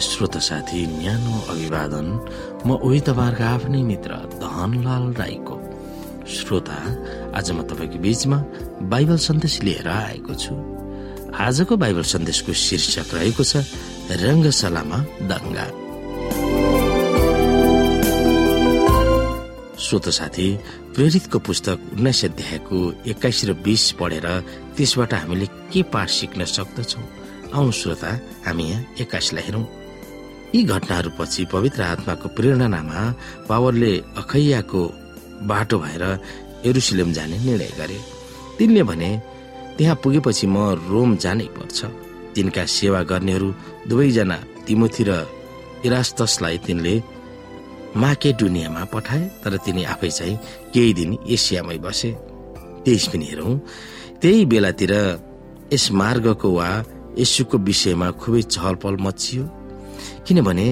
श्रोत साथी न्यानो अभिवादन। म उही तपाईँहरूको आफ्नै मित्र धनलाल राईको। श्रोता आज म तपाईँको बीचमा बाइबल सन्देश लिएर आएको छु। आजको बाइबल सन्देशको शीर्षक रहेको छ रङ्गशालामा दङ्गा। श्रोत साथी प्रेरितको पुस्तक उन्नाइस अध्यायको एक्काइस र बिस पढेर त्यसबाट हामीले के पाठ सिक्न सक्दछौ? आउनु श्रोता हामी यहाँ एक्काइसलाई हेरौँ। यी घटनाहरूपछि पवित्र आत्माको प्रेरणामा पावरले अखैयाको बाटो भएर एरुसलेम जाने निर्णय गरे। तिनले भने त्यहाँ पुगेपछि म रोम जानै पर्छ। तिनका सेवा गर्नेहरू दुवैजना तिमोथी र इरास्तसलाई तिनले माके दुनियाँमा पठाए तर तिनी आफै चाहिँ केही दिन एसियामै बसे। त्यस पनि हेरौँ त्यही बेलातिर यस मार्गको वा यसुको विषयमा खुबै चहलपहल मचियो। किनभने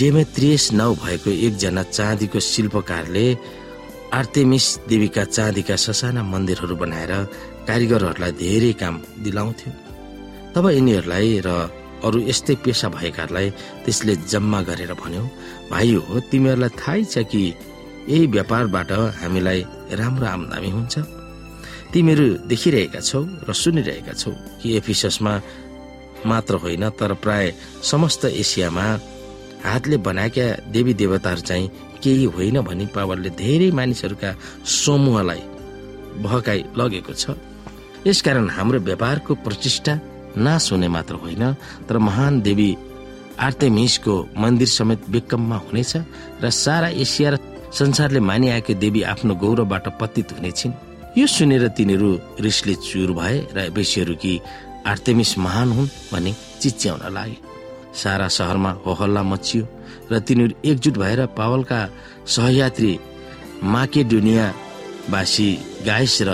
डेमेत्रियस नाउ भएको एकजना चाँदीको शिल्पकारले आर्तेमिस देवीका चाँदीका ससाना मन्दिरहरू बनाएर कारिगरहरूलाई धेरै काम दिलाउँथ्यो। तब यिनीहरूलाई र अरू यस्तै पेसा भएकाहरूलाई त्यसले जम्मा गरेर भन्यो भाइ हो तिमीहरूलाई थाहै छ कि यही व्यापारबाट हामीलाई राम्रो आमदामी हुन्छ? तिमीहरू देखिरहेका छौ र सुनिरहेका छौ कि एफिसमा मात्र होइन तर प्राय समस्त एसियामा हातले बनाएका देवी देवताहरू चाहिँ केही होइन भनी पावरले धेरै मानिसहरूका समूहलाई भहकाई लगेको छ। यसकारण हाम्रो व्यापारको प्रतिष्ठा नाश हुने मात्र होइन तर महान देवी आर्तेमिसको मन्दिर समेत बेकममा हुनेछ र सारा एसिया र संसारले मानिआएकी देवी आफ्नो गौरवबाट पतित हुनेछिन्। यो सुनेर तिनीहरू रिसले चुर भए र बेसीहरू कि आर्तेमिस महान हुन् भनी चिच्याउन लागे। सारा सहरमा होहल्ला मचियो र तिनीहरू एकजुट भएर पावलका सहयात्री माके दुनियाँवासी गाइस र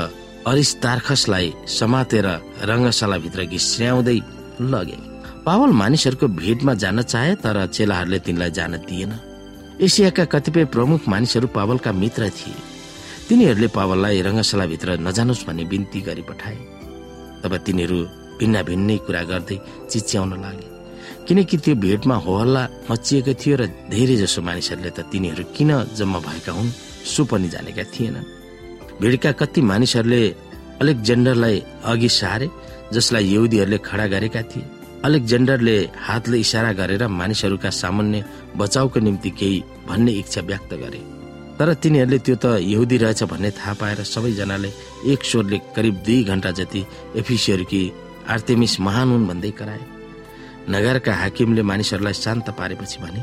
अरिस्तार्खसलाई समातेर रङ्गशालाभित्र घिस्याउँदै लगे। पावल मानिसहरूको भेटमा जान चाहे तर चेलाहरूले तिनलाई जान दिएन। एसियाका कतिपय प्रमुख मानिसहरू पावलका मित्र थिए। तिनीहरूले पावललाई रङ्गशालाभित्र नजानुहोस् भन्ने बिन्ती गरी पठाए। तब तिनीहरू भिन्न भिन्नै कुरा गर्दै चिच्याउन लागे। किनकि त्यो भेटमा होहल्ला मचिएको थियो र धेरै जसो मानिसहरूले त तिनीहरू किन जम्मा भएका हुन् सो पनि जानेका थिएनन् भिडका कति मानिसहरूले अलेक्जेन्डरलाई अघि सारे जसलाई यहुदीहरूले खडा गरेका थिए। अलेक्जेन्डरले हातले इसारा गरेर मानिसहरूका सामान्य बचाउको निम्ति केही भन्ने इच्छा व्यक्त गरे। तर तिनीहरूले त्यो त यहुदी रहेछ भन्ने थाहा पाएर सबैजनाले एक स्वरले करिब दुई घण्टा जति एफिसीहरू कि आर्तेमिस महान हुन् भन्दै कराए। नगरका हाकिमले मानिसहरूलाई शान्त पारेपछि भने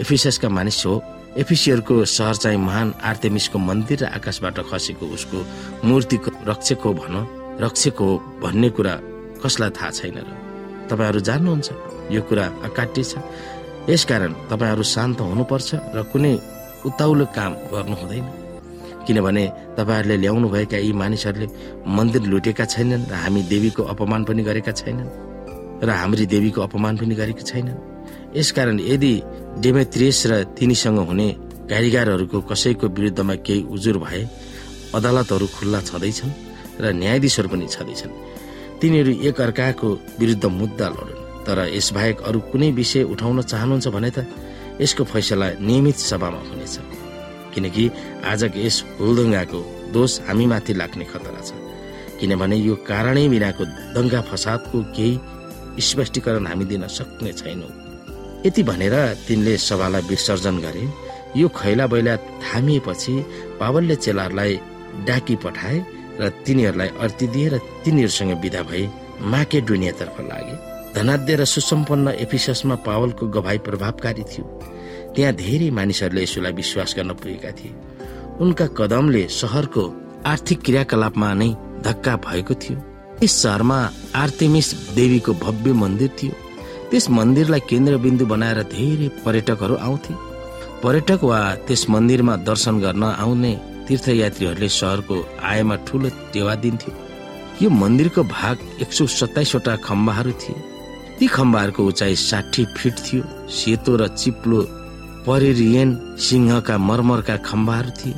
एफिससका मानिस हो। एफिसीहरूको सहर चाहिँ महान आर्तेमिसको मन्दिर र आकाशबाट खसेको उसको मूर्तिको रक्षक हो भन रक्षक हो भन्ने कुरा कसलाई थाहा छैन र? तपाईँहरू जान्नुहुन्छ। यो कुरा अकाट्य छ। यसकारण तपाईँहरू शान्त हुनुपर्छ र कुनै उताउलो काम गर्नु हुँदैन किनभने तपाईँहरूले ल्याउनु भएका यी मानिसहरूले मन्दिर लुटेका छैनन् र हामी देवीको अपमान पनि गरेका छैनन् र हाम्री देवीको अपमान पनि गरेका छैनन्। यसकारण यदि डेमेत्रियस र तिनीसँग हुने कारिगरहरूको कसैको विरुद्धमा केही उजुर भए अदालतहरू खुल्ला छँदैछन् र न्यायाधीशहरू पनि छँदैछन्। तिनीहरू एक अर्काको विरुद्ध मुद्दा लडुन्। तर यसबाहेक अरू कुनै विषय उठाउन चाहनुहुन्छ भने त यसको फैसला नियमित सभामा हुनेछ। किनकि आजको यस हुलदङ्गाको दोष हामीमाथि लाग्ने खतरा छ। किनभने यो कारणै बिनाको दङ्गा फसादको केही स्पष्टीकरण हामी दिन सक्ने छैनौँ। यति भनेर तिनले सभालाई विसर्जन गरे। यो खैला बैला थामिएपछि पावलले चेलाहरूलाई डाकी पठाए र तिनीहरूलाई अर्ती दिए र तिनीहरूसँग विदा भए माके दुनियाँतर्फ लागे। धनाध्य र सुसम्पन्न एफिसमा पावलको गवाई प्रभावकारी थियो। त्यहाँ धेरै मानिसहरूले यसोलाई विश्वास गर्न पुगेका थिए। उनका कदमले सहरको आर्थिक क्रियाकलापमा नै धक्का भएको थियो। यस सहरमा आर्तेमिस देवीको भव्य मन्दिर थियो। त्यस मन्दिरलाई केन्द्रबिन्दु बनाएर धेरै पर्यटकहरू आउँथे। पर्यटक वा त्यस मन्दिरमा दर्शन गर्न आउने तीर्थयात्रीहरूले सहरको आयमा ठुलो टेवा दिन्थ्यो यो मन्दिरको भाग एक सौ सत्ताइसवटा खम्बाहरू थिए। ती खम्बाहरूको उचाइ साठी फिट थियो। सेतो र चिप्लो परिरियन सिंहका मर्मरका खम्बाहरू थिए।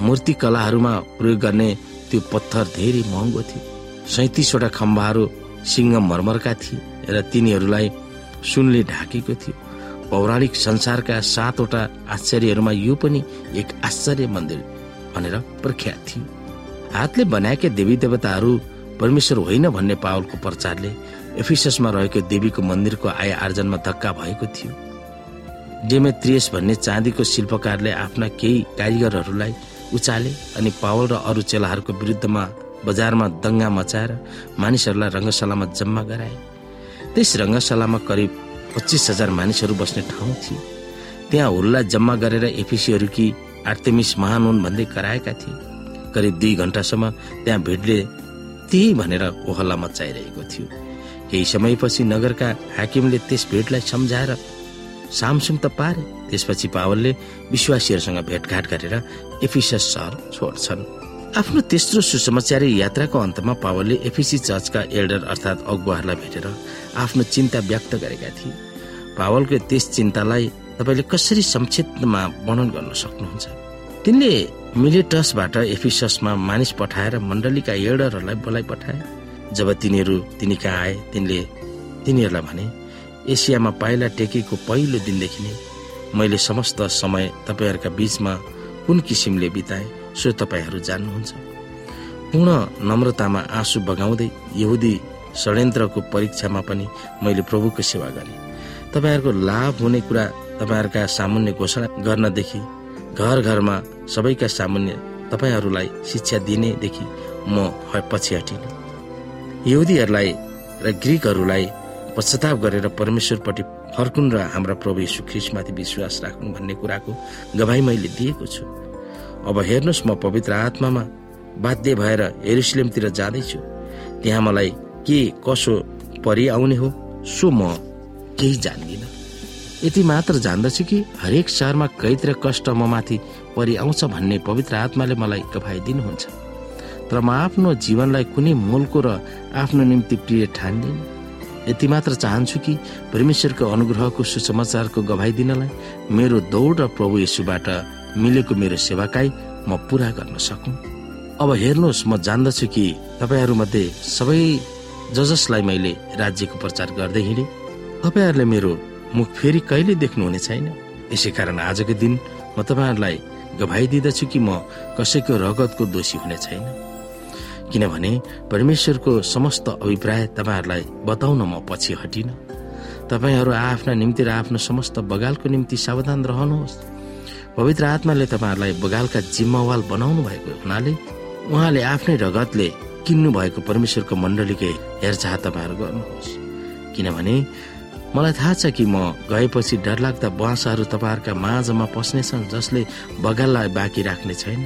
मूर्ति कलाहरूमा प्रयोग गर्ने त्यो पत्थर धेरै महँगो थियो। सैतिसवटा खम्बाहरू सिंह मर्मरका थिए र तिनीहरूलाई सुनले ढाकेको थियो। पौराणिक संसारका सातवटा आश्चर्यहरूमा यो पनि एक आश्चर्य मन्दिर भनेर प्रख्यात थियो। हातले बनाएका देवी देवताहरू परमेश्वर होइन भन्ने पावलको प्रचारले एफिसमा रहेको देवीको मन्दिरको आय आर्जनमा धक्का भएको थियो। डेमेत्रियस भन्ने चाँदीको शिल्पकारले आफ्ना केही कारिगरहरूलाई उचाले अनि पावल र अरू चेलाहरूको विरुद्धमा बजारमा दङ्गा मचाएर मानिसहरूलाई रङ्गशालामा जम्मा गराए। त्यस रङ्गशालामा करिब पच्चिस हजार मानिसहरू बस्ने ठाउँ थियो त्यहाँ हुल्ला जम्मा गरेर एफिसीहरूकी आर्तेमिस महान हुन् भन्दै कराएका थिए। करिब दुई घन्टासम्म त्यहाँ भिडले त्यही भनेर ओहल्ला मचाइरहेको थियो। केही समयपछि नगरका हाकिमले त्यस भेटलाई सम्झाएर सामसुङ त पारे। त्यसपछि पावलले विश्वासीहरूसँग भेटघाट गरेर एफिसस सहर छोड्छन्। आफ्नो तेस्रो सुसमाचारी यात्राको अन्तमा पावलले एफिसी चर्चका एल्डर अर्थात् अगुवाहरूलाई भेटेर आफ्नो चिन्ता व्यक्त गरेका थिए। पावलको त्यस चिन्तालाई तपाईँले कसरी संक्षिप्तमा वर्णन गर्न सक्नुहुन्छ? तिनले मिलेटसबाट एफिससमा मानिस पठाएर मण्डलीका एल्डरहरूलाई बोलाइ पठाए। जब तिनीहरू तिनी कहाँ आए तिनले तिनीहरूलाई भने एसियामा पाइला टेकेको पहिलो दिनदेखि नै मैले समस्त समय तपाईँहरूका बीचमा कुन किसिमले बिताए सो तपाईँहरू जान्नुहुन्छ। पूर्ण नम्रतामा आँसु बगाउँदै यहुदी षड्यन्त्रको परीक्षामा पनि मैले प्रभुको सेवा गरेँ। तपाईँहरूको लाभ हुने कुरा तपाईँहरूका सामान्य घोषणा गर्नदेखि घर घरमा सबैका सामान्य तपाईँहरूलाई शिक्षा दिनेदेखि म पछि हटिनँ। यहुदीहरूलाई र ग्रिकहरूलाई पश्चाताप गरेर परमेश्वरपट्टि फर्कुन् र हाम्रा प्रभु यीशु ख्रिस्टमाथि विश्वास राख्नु भन्ने कुराको गवाई मैले दिएको छु। अब हेर्नुहोस् म पवित्र आत्मामा बाध्य भएर एरुसलेमतिर जाँदैछु। त्यहाँ मलाई के कसो परि आउने हो सो म केही जान्दिन। यति मात्र जान्दछु कि हरेक सहरमा कैद र कष्ट म माथि परि आउँछ भन्ने पवित्र आत्माले मलाई गवाई दिनुहुन्छ। तर म आफ्नो जीवनलाई कुनै मूलको र आफ्नो निम्ति प्रिय ठान्दिन। यति मात्र चाहन्छु कि परमेश्वरको अनुग्रहको सुसमाचारको गवाई दिनलाई मेरो दौड र प्रभु यसुबाट मिलेको मेरो सेवाकाई म पूरा गर्न सकु। अब हेर्नुहोस् म जान्दछु कि तपाईँहरूमध्ये सबै ज जसलाई मैले राज्यको प्रचार गर्दै हिँडे। तपाईँहरूले मेरो मुख फेरि कहिले देख्नुहुने छैन? यसै कारण आजको दिन म तपाईँहरूलाई गवाई दिँदछु कि म कसैको रगतको दोषी हुने छैन? किनभने परमेश्वरको समस्त अभिप्राय तपाईँहरूलाई बताउन म पछि हटिन। तपाईँहरू आफ्ना निम्ति र आफ्नो समस्त बगालको निम्ति सावधान रहनुहोस्। पवित्र आत्माले तपाईँहरूलाई बगालका जिम्मावाल बनाउनु भएको हुनाले उहाँले आफ्नै रगतले किन्नु भएको परमेश्वरको मण्डलीकै हेरचाह तपाईँहरू गर्नुहोस्। किनभने मलाई थाहा छ कि म गएपछि डरलाग्दा बाँसहरू तपाईँहरूका माझमा पस्नेछन् जसले बगाललाई बाँकी राख्ने छैन।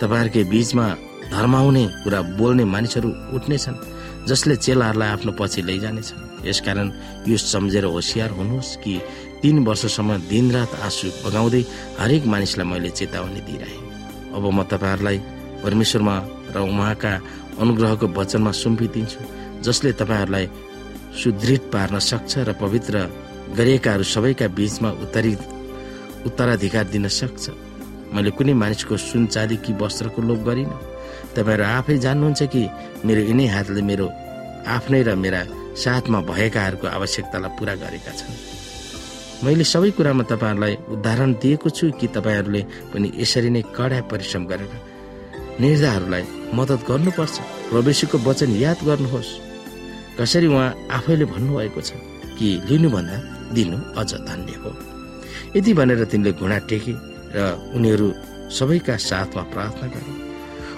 तपाईँहरूकै बीचमा धर्माउने कुरा बोल्ने मानिसहरू उठ्नेछन् जसले चेलाहरूलाई आफ्नो पछि लैजानेछन्। यसकारण यो सम्झेर होसियार हुनुहोस् कि तीन वर्षसम्म दिनरात आँसु बगाउँदै हरेक मानिसलाई मैले चेतावनी दिइरहेँ। अब म तपाईँहरूलाई परमेश्वरमा र उहाँका अनुग्रहको वचनमा सुम्पिदिन्छु जसले तपाईँहरूलाई सुदृढ पार्न सक्छ र पवित्र गरिएकाहरू सबैका बीचमा उत्तरी उत्तराधिकार दिन सक्छ। मैले कुनै मानिसको सुन चाँदी कि वस्त्रको लोभ गरिनँ। तपाईँहरू आफै जान्नुहुन्छ कि मेरो यिनै हातले मेरो आफ्नै र मेरा साथमा भएकाहरूको आवश्यकतालाई पुरा गरेका छन्। मैले सबै कुरामा तपाईँहरूलाई उदाहरण दिएको छु कि तपाईँहरूले पनि यसरी नै कडा परिश्रम गरेर निर्धाहरूलाई मद्दत गर्नुपर्छ। प्रवेशीको वचन याद गर्नुहोस्। कसरी उहाँ आफैले भन्नुभएको छ कि लिनुभन्दा दिनु अझ धन्य हो। यति भनेर तिनले घुँडा टेके र उनीहरू सबैका साथमा प्रार्थना गरे।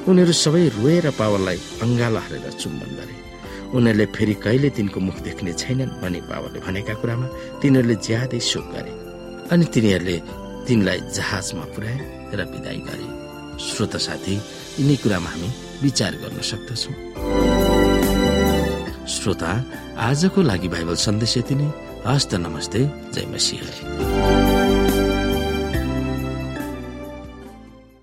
उनीहरू सबै रोएर पावललाई अङ्गालो हालेर चुम्बन गरे। उनीहरूले फेरि कहिले तिनको मुख देख्ने छैनन् भनी बाबाले भनेका कुरामा तिनीहरूले ज्यादै शोक गरे अनि तिनीहरूले तिनलाई जहाजमा पुर्याए र विदाई गरे। श्रोत साथी यिनै कुरामा हामी विचार गर्न सक्दछौँ। श्रोता आजको लागि बाइबल सन्देश यति नै। हस्त नमस्ते जय मसिंह।